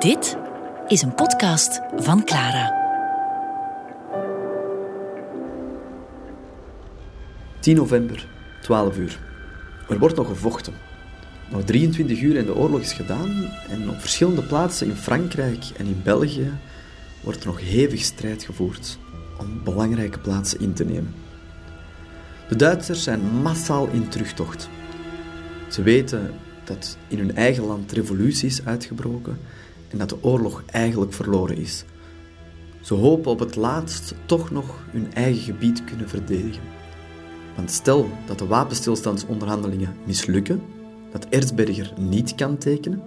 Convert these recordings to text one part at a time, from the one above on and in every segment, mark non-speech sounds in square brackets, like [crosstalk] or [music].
Dit is een podcast van Clara. 10 november, 12 uur. Er wordt nog gevochten. Nog 23 uur en de oorlog is gedaan en op verschillende plaatsen in Frankrijk en in België wordt er nog hevig strijd gevoerd om belangrijke plaatsen in te nemen. De Duitsers zijn massaal in terugtocht. Ze weten dat in hun eigen land revolutie is uitgebroken en dat de oorlog eigenlijk verloren is. Ze hopen op het laatst toch nog hun eigen gebied kunnen verdedigen. Want stel dat de wapenstilstandsonderhandelingen mislukken, dat Erzberger niet kan tekenen,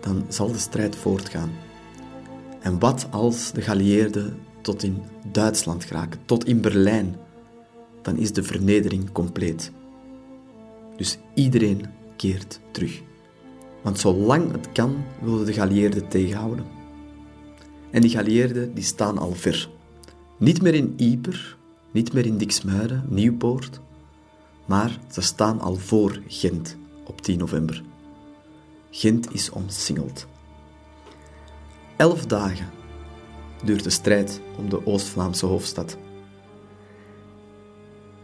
dan zal de strijd voortgaan. En wat als de geallieerden tot in Duitsland geraken, tot in Berlijn? Dan is de vernedering compleet. Dus iedereen keert terug. Want zolang het kan, wilden de geallieerden tegenhouden. En die geallieerden die staan al ver. Niet meer in Yper, niet meer in Diksmuiden, Nieuwpoort, maar ze staan al voor Gent op 10 november. Gent is omsingeld. Elf dagen duurt de strijd om de Oost-Vlaamse hoofdstad.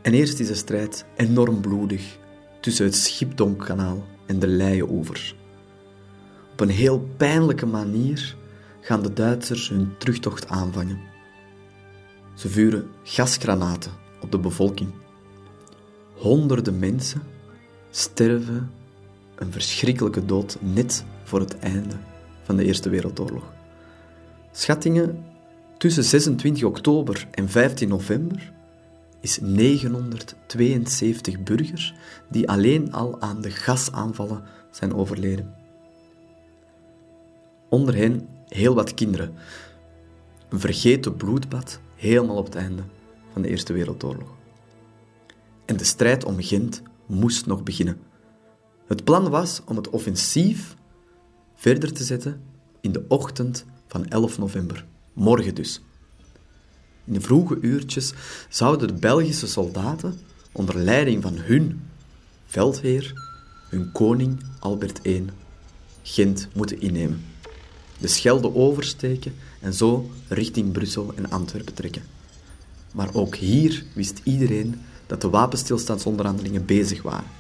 En eerst is de strijd enorm bloedig tussen het Schipdonkkanaal en de Leie-oevers. Op een heel pijnlijke manier gaan de Duitsers hun terugtocht aanvangen. Ze vuren gasgranaten op de bevolking. Honderden mensen sterven een verschrikkelijke dood net voor het einde van de Eerste Wereldoorlog. Schattingen tussen 26 oktober en 15 november is 972 burgers die alleen al aan de gasaanvallen zijn overleden. Onder hen heel wat kinderen. Een vergeten bloedbad helemaal op het einde van de Eerste Wereldoorlog. En de strijd om Gent moest nog beginnen. Het plan was om het offensief verder te zetten in de ochtend van 11 november, morgen dus. In de vroege uurtjes zouden de Belgische soldaten onder leiding van hun veldheer, hun koning Albert I, Gent moeten innemen. De Schelde oversteken en zo richting Brussel en Antwerpen trekken. Maar ook hier wist iedereen dat de wapenstilstandsonderhandelingen bezig waren.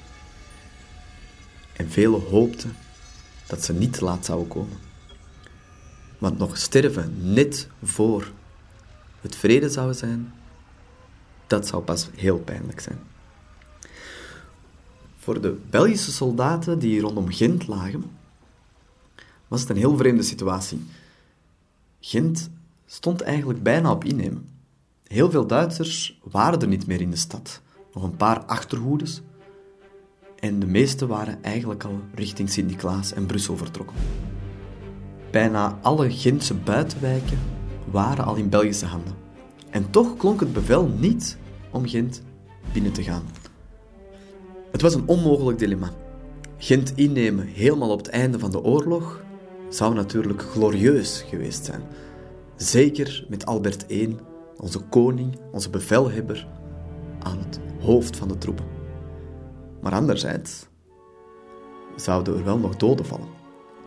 En velen hoopten dat ze niet laat zouden komen. Want nog sterven net voor het vrede zou zijn, dat zou pas heel pijnlijk zijn. Voor de Belgische soldaten die rondom Gent lagen, was het een heel vreemde situatie. Gent stond eigenlijk bijna op innemen. Heel veel Duitsers waren er niet meer in de stad. Nog een paar achterhoedes. En de meeste waren eigenlijk al richting Sint-Niklaas en Brussel vertrokken. Bijna alle Gentse buitenwijken waren al in Belgische handen. En toch klonk het bevel niet om Gent binnen te gaan. Het was een onmogelijk dilemma. Gent innemen helemaal op het einde van de oorlog zou natuurlijk glorieus geweest zijn. Zeker met Albert I, onze koning, onze bevelhebber, aan het hoofd van de troepen. Maar anderzijds zouden er wel nog doden vallen.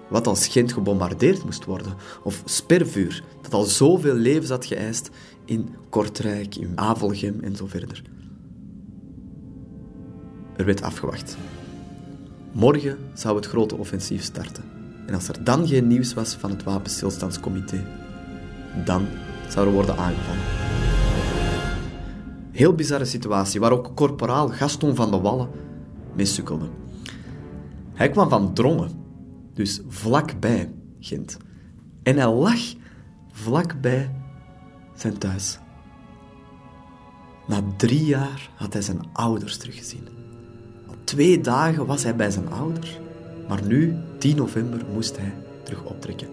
Wat als Gent gebombardeerd moest worden, of spervuur, dat al zoveel levens had geëist in Kortrijk, in Avelgem en zo verder. Er werd afgewacht. Morgen zou het grote offensief starten. En als er dan geen nieuws was van het Wapenstilstandscomité, dan zou er worden aangevallen. Heel bizarre situatie, waar ook corporaal Gaston van de Wallen mee sukkelde. Hij kwam van Drongen, dus vlakbij Gent. En hij lag vlakbij zijn thuis. Na drie jaar had hij zijn ouders teruggezien. Al twee dagen was hij bij zijn ouders, maar nu, 10 november, moest hij terug optrekken.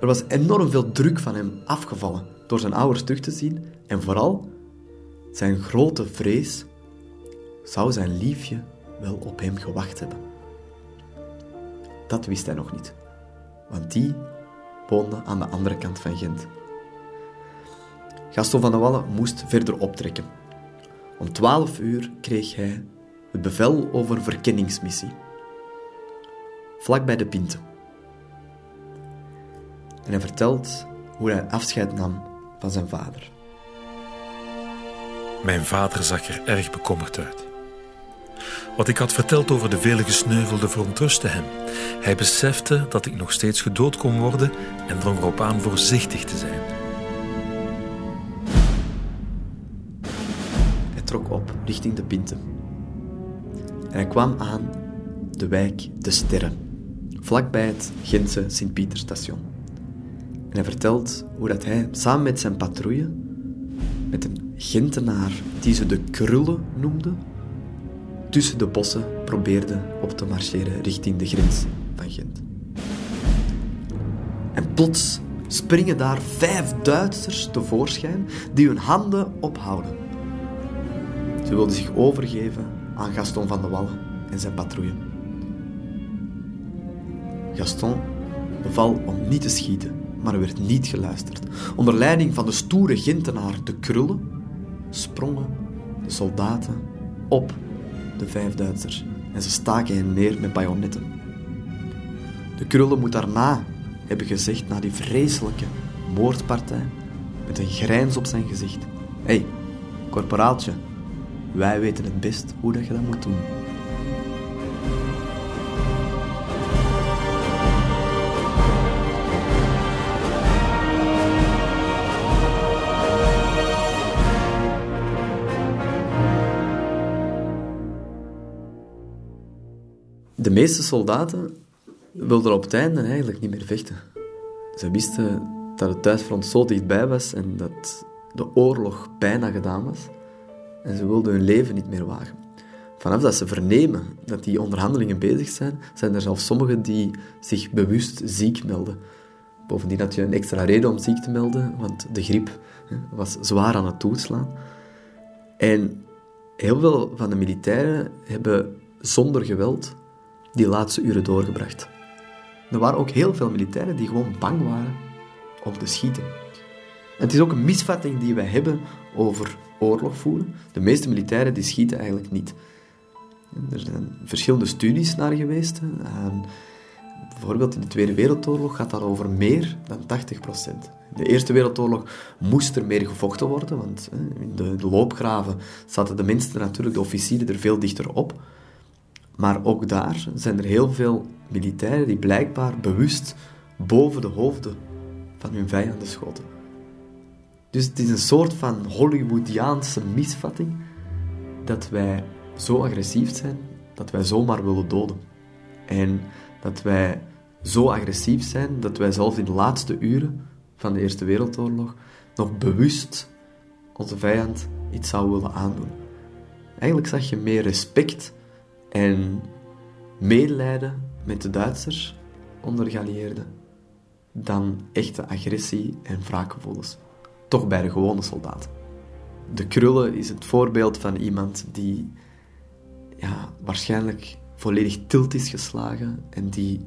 Er was enorm veel druk van hem afgevallen door zijn ouders terug te zien en vooral zijn grote vrees zou zijn liefje wel op hem gewacht hebben. Dat wist hij nog niet, want die woonde aan de andere kant van Gent. Gaston van de Wallen moest verder optrekken. Om twaalf uur kreeg hij het bevel over verkenningsmissie. Vlak bij de Pinte. En hij vertelt hoe hij afscheid nam van zijn vader. Mijn vader zag er erg bekommerd uit. Wat ik had verteld over de vele gesneuvelden verontrustte hem. Hij besefte dat ik nog steeds gedood kon worden en drong erop aan voorzichtig te zijn. Hij trok op richting de Pinte. En hij kwam aan de wijk De Sterren, vlakbij het Gentse Sint-Pieterstation. En hij vertelt hoe dat hij samen met zijn patrouille, met een Gentenaar die ze de Krullen noemde, tussen de bossen probeerde op te marcheren richting de grens van Gent. En plots springen daar vijf Duitsers tevoorschijn die hun handen ophouden. Ze wilden zich overgeven aan Gaston van de Wallen en zijn patrouille. Gaston beval om niet te schieten, maar er werd niet geluisterd. Onder leiding van de stoere Gentenaar de Krullen sprongen de soldaten op de vijf Duitsers en ze staken hen neer met bajonetten. De Krullen moet daarna hebben gezegd, na die vreselijke moordpartij, met een grijns op zijn gezicht: Hé, hey, korporaaltje, wij weten het best hoe dat je dat moet doen. Meeste soldaten wilden op het einde eigenlijk niet meer vechten. Ze wisten dat het thuisfront zo dichtbij was en dat de oorlog bijna gedaan was. En ze wilden hun leven niet meer wagen. Vanaf dat ze vernemen dat die onderhandelingen bezig zijn, zijn er zelfs sommigen die zich bewust ziek melden. Bovendien had je een extra reden om ziek te melden, want de griep was zwaar aan het toeslaan. En heel veel van de militairen hebben zonder geweld die laatste uren doorgebracht. Er waren ook heel veel militairen die gewoon bang waren om te schieten. En het is ook een misvatting die wij hebben over oorlog voeren. De meeste militairen die schieten eigenlijk niet. Er zijn verschillende studies naar geweest. En bijvoorbeeld in de Tweede Wereldoorlog gaat dat over meer dan 80 procent. In de Eerste Wereldoorlog moest er meer gevochten worden, want in de loopgraven zaten de mensen natuurlijk, de officieren, er veel dichter op. Maar ook daar zijn er heel veel militairen die blijkbaar bewust boven de hoofden van hun vijanden schoten. Dus het is een soort van Hollywoodiaanse misvatting dat wij zo agressief zijn dat wij zomaar willen doden. En dat wij zo agressief zijn dat wij zelfs in de laatste uren van de Eerste Wereldoorlog nog bewust onze vijand iets zouden willen aandoen. Eigenlijk zag je meer respect en medelijden met de Duitsers onder geallieerden dan echte agressie en wraakgevoelens. Toch bij de gewone soldaten. De Krullen is het voorbeeld van iemand die ja, waarschijnlijk volledig tilt is geslagen en die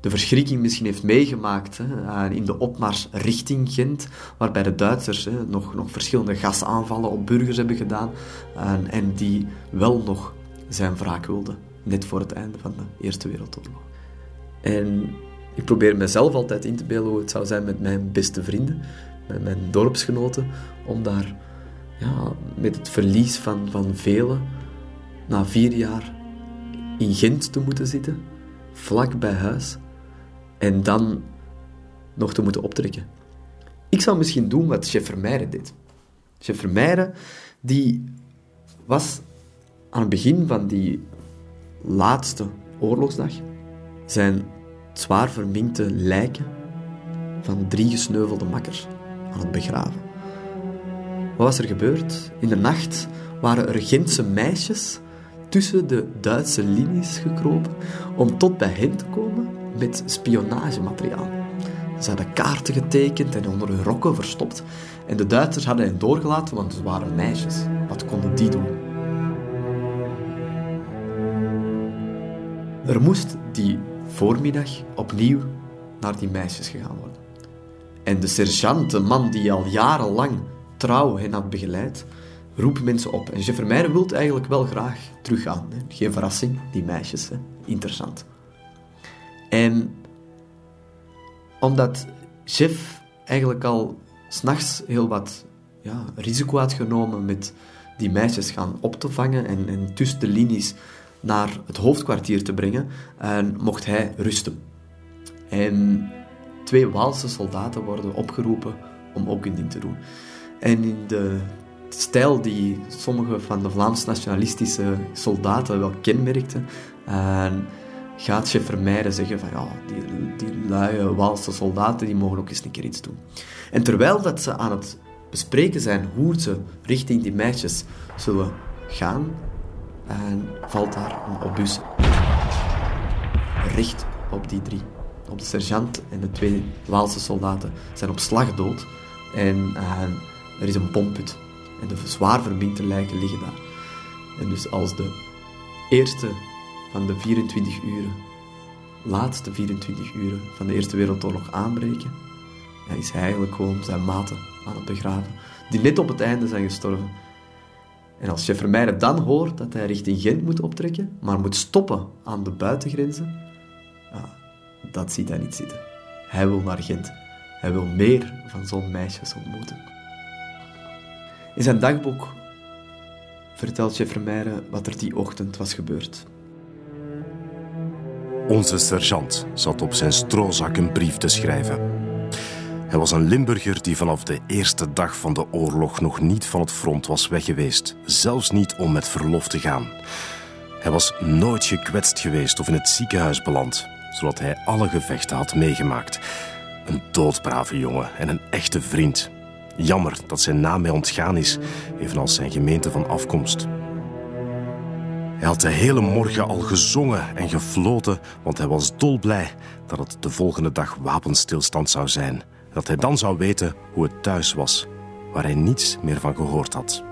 de verschrikking misschien heeft meegemaakt hè, in de opmars richting Gent, waarbij de Duitsers hè, nog, nog verschillende gasaanvallen op burgers hebben gedaan en, en die wel nog zijn wraak wilde, net voor het einde van de Eerste Wereldoorlog. En ik probeer mezelf altijd in te beelden hoe het zou zijn met mijn beste vrienden, met mijn dorpsgenoten, om daar ja, met het verlies van, van velen na vier jaar in Gent te moeten zitten, vlak bij huis, en dan nog te moeten optrekken. Ik zou misschien doen wat chef Vermeijden deed. Chef Vermeijden, die was aan het begin van die laatste oorlogsdag zijn zwaar verminkte lijken van drie gesneuvelde makkers aan het begraven. Wat was er gebeurd? In de nacht waren er Gentse meisjes tussen de Duitse linies gekropen om tot bij hen te komen met spionagemateriaal. Ze hadden kaarten getekend en onder hun rokken verstopt. En de Duitsers hadden hen doorgelaten, want ze waren meisjes. Wat konden die doen? Er moest die voormiddag opnieuw naar die meisjes gegaan worden. En de sergeant, de man die al jarenlang trouw hen had begeleid, roept mensen op. En Jeff Vermeijden wil eigenlijk wel graag teruggaan. Hè. Geen verrassing, die meisjes. Hè. Interessant. En omdat chef eigenlijk al s'nachts heel wat ja, risico had genomen met die meisjes gaan op te vangen en, en tussen de linies naar het hoofdkwartier te brengen, en mocht hij rusten. En twee Waalse soldaten worden opgeroepen om ook hun ding te doen. En in de stijl die sommige van de Vlaams-nationalistische soldaten wel kenmerkten, gaat chef Vermeijden zeggen van ja, die, die luie Waalse soldaten die mogen ook eens een keer iets doen. En terwijl dat ze aan het bespreken zijn hoe ze richting die meisjes zullen gaan, en valt daar een obus. Recht op die drie. Op de sergeant en de twee Waalse soldaten zijn op slag dood. En er is een pomput. En de zwaar verminkte lijken liggen daar. En dus als de eerste van de 24 uren, laatste 24 uren van de Eerste Wereldoorlog aanbreken, ja, is hij eigenlijk gewoon zijn maten aan het begraven, die net op het einde zijn gestorven. En als chef Vermeijden dan hoort dat hij richting Gent moet optrekken, maar moet stoppen aan de buitengrenzen, dat ziet hij niet zitten. Hij wil naar Gent. Hij wil meer van zo'n meisjes ontmoeten. In zijn dagboek vertelt chef Vermeijden wat er die ochtend was gebeurd. Onze sergeant zat op zijn stroozak een brief te schrijven. Hij was een Limburger die vanaf de eerste dag van de oorlog nog niet van het front was weggeweest, zelfs niet om met verlof te gaan. Hij was nooit gekwetst geweest of in het ziekenhuis beland, zodat hij alle gevechten had meegemaakt. Een doodbrave jongen en een echte vriend. Jammer dat zijn naam mij ontgaan is, evenals zijn gemeente van afkomst. Hij had de hele morgen al gezongen en gefloten, want hij was dolblij dat het de volgende dag wapenstilstand zou zijn. Dat hij dan zou weten hoe het thuis was, waar hij niets meer van gehoord had.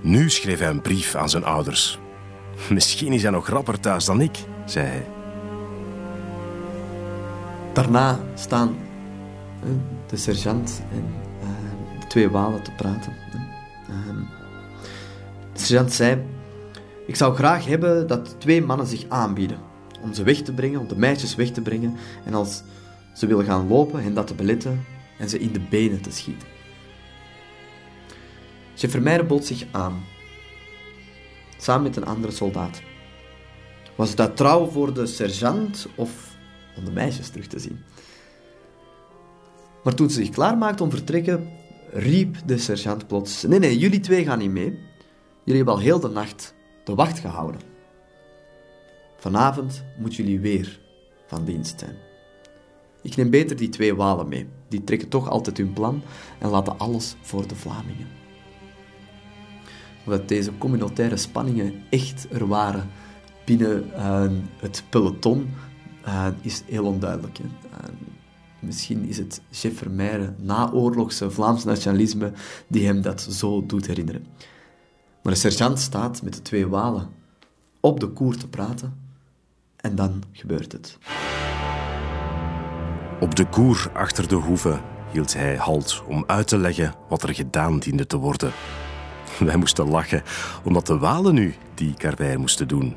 Nu schreef hij een brief aan zijn ouders. [laughs] Misschien is hij nog rapper thuis dan ik, zei hij. Daarna staan de sergeant en de twee walen te praten. Ehm, de sergeant zei ik zou graag hebben dat twee mannen zich aanbieden om ze weg te brengen, om de meisjes weg te brengen en als ze willen gaan lopen, hen dat te beletten en ze in de benen te schieten. Chef Vermeijden bood zich aan, samen met een andere soldaat. Was dat trouw voor de sergeant of om de meisjes terug te zien? Maar toen ze zich klaarmaakte om vertrekken, riep de sergeant plots: Nee, nee, jullie twee gaan niet mee. Jullie hebben al heel de nacht de wacht gehouden. Vanavond moeten jullie weer van dienst zijn. Ik neem beter die twee walen mee. Die trekken toch altijd hun plan en laten alles voor de Vlamingen. Omdat deze communautaire spanningen echt er waren binnen uh, het peloton, uh, is heel onduidelijk. Uh, misschien is het chef Vermeijren naoorlogse Vlaams nationalisme die hem dat zo doet herinneren. Maar de sergeant staat met de twee walen op de koer te praten en dan gebeurt het. Op de koer achter de hoeve hield hij halt om uit te leggen wat er gedaan diende te worden. [laughs] Wij moesten lachen, omdat de walen nu die karwei moesten doen.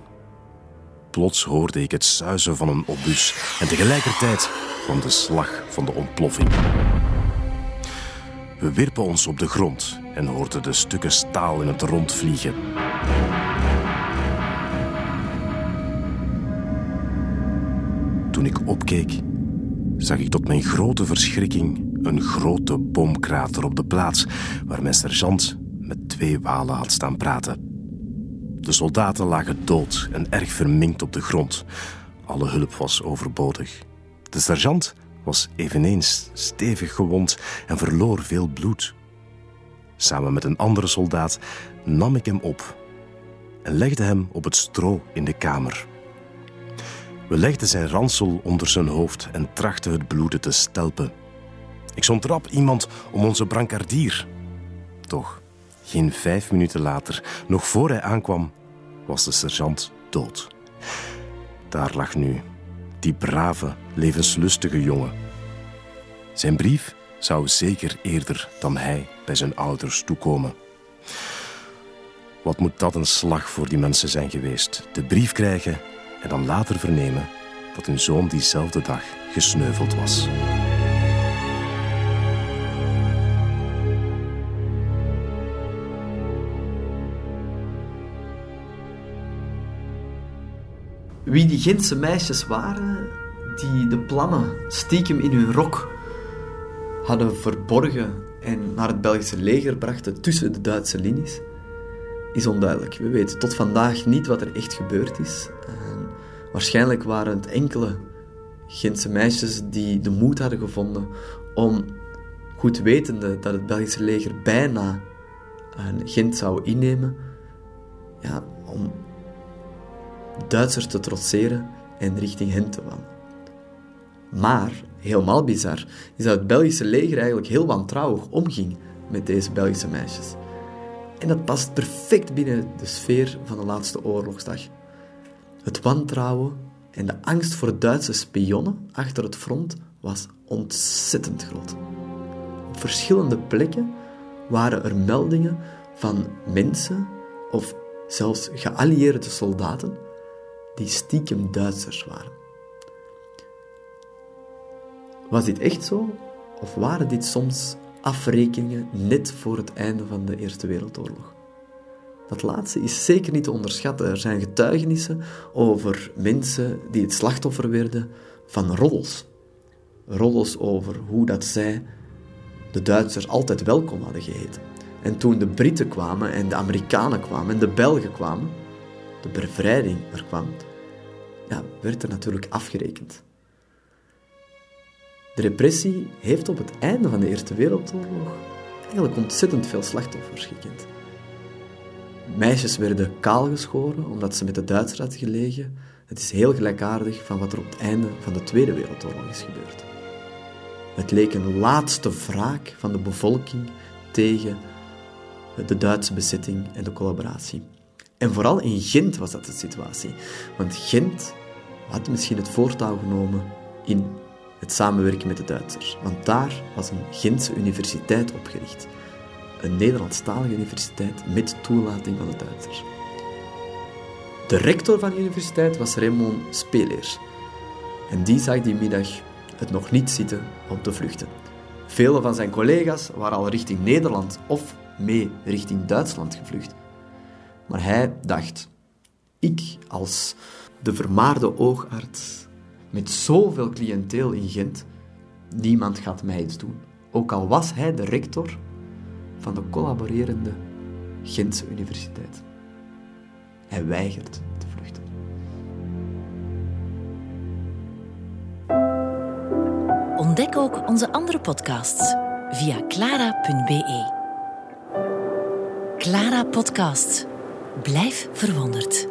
Plots hoorde ik het suizen van een obus en tegelijkertijd kwam de slag van de ontploffing. We wierpen ons op de grond en hoorden de stukken staal in het rond vliegen. Toen ik opkeek, zag ik tot mijn grote verschrikking een grote bomkrater op de plaats waar mijn sergeant met twee walen had staan praten. De soldaten lagen dood en erg verminkt op de grond. Alle hulp was overbodig. De sergeant was eveneens stevig gewond en verloor veel bloed. Samen met een andere soldaat nam ik hem op en legde hem op het stro in de kamer. We legden zijn ransel onder zijn hoofd en trachten het bloeden te stelpen. Ik zond rap iemand om onze brancardier. Toch, geen vijf minuten later, nog voor hij aankwam, was de sergeant dood. Daar lag nu die brave, levenslustige jongen. Zijn brief zou zeker eerder dan hij bij zijn ouders toekomen. Wat moet dat een slag voor die mensen zijn geweest? De brief krijgen en dan later vernemen dat hun zoon diezelfde dag gesneuveld was. Wie die Gentse meisjes waren, die de plannen stiekem in hun rok hadden verborgen en naar het Belgische leger brachten tussen de Duitse linies, is onduidelijk. We weten tot vandaag niet wat er echt gebeurd is. En waarschijnlijk waren het enkele Gentse meisjes die de moed hadden gevonden om, goed wetende dat het Belgische leger bijna Gent zou innemen, ja, om Duitsers te trotseren en richting hen te wandelen. Maar, helemaal bizar, is dat het Belgische leger eigenlijk heel wantrouwig omging met deze Belgische meisjes. En dat past perfect binnen de sfeer van de laatste oorlogsdag. Het wantrouwen en de angst voor Duitse spionnen achter het front was ontzettend groot. Op verschillende plekken waren er meldingen van mensen of zelfs geallieerde soldaten die stiekem Duitsers waren. Was dit echt zo? Of waren dit soms afrekeningen net voor het einde van de Eerste Wereldoorlog? Dat laatste is zeker niet te onderschatten. Er zijn getuigenissen over mensen die het slachtoffer werden van roddels. Roddels over hoe dat zij de Duitsers altijd welkom hadden geheten. En toen de Britten kwamen en de Amerikanen kwamen en de Belgen kwamen, de bevrijding er kwam, ja, werd er natuurlijk afgerekend. De repressie heeft op het einde van de Eerste Wereldoorlog eigenlijk ontzettend veel slachtoffers gekend. Meisjes werden kaalgeschoren omdat ze met de Duitsers hadden gelegen. Het is heel gelijkaardig van wat er op het einde van de Tweede Wereldoorlog is gebeurd. Het leek een laatste wraak van de bevolking tegen de Duitse bezetting en de collaboratie. En vooral in Gent was dat de situatie. Want Gent had misschien het voortouw genomen in het samenwerken met de Duitsers. Want daar was een Gentse universiteit opgericht. Een Nederlandstalige universiteit met toelating van de Duitsers. De rector van de universiteit was Raymond Speleers. En die zag die middag het nog niet zitten om te vluchten. Vele van zijn collega's waren al richting Nederland of mee richting Duitsland gevlucht. Maar hij dacht, ik als de vermaarde oogarts met zoveel cliënteel in Gent, niemand gaat mij iets doen. Ook al was hij de rector van de collaborerende Gentse Universiteit. Hij weigert te vluchten. Ontdek ook onze andere podcasts via clara.be. Clara Podcast. Blijf verwonderd.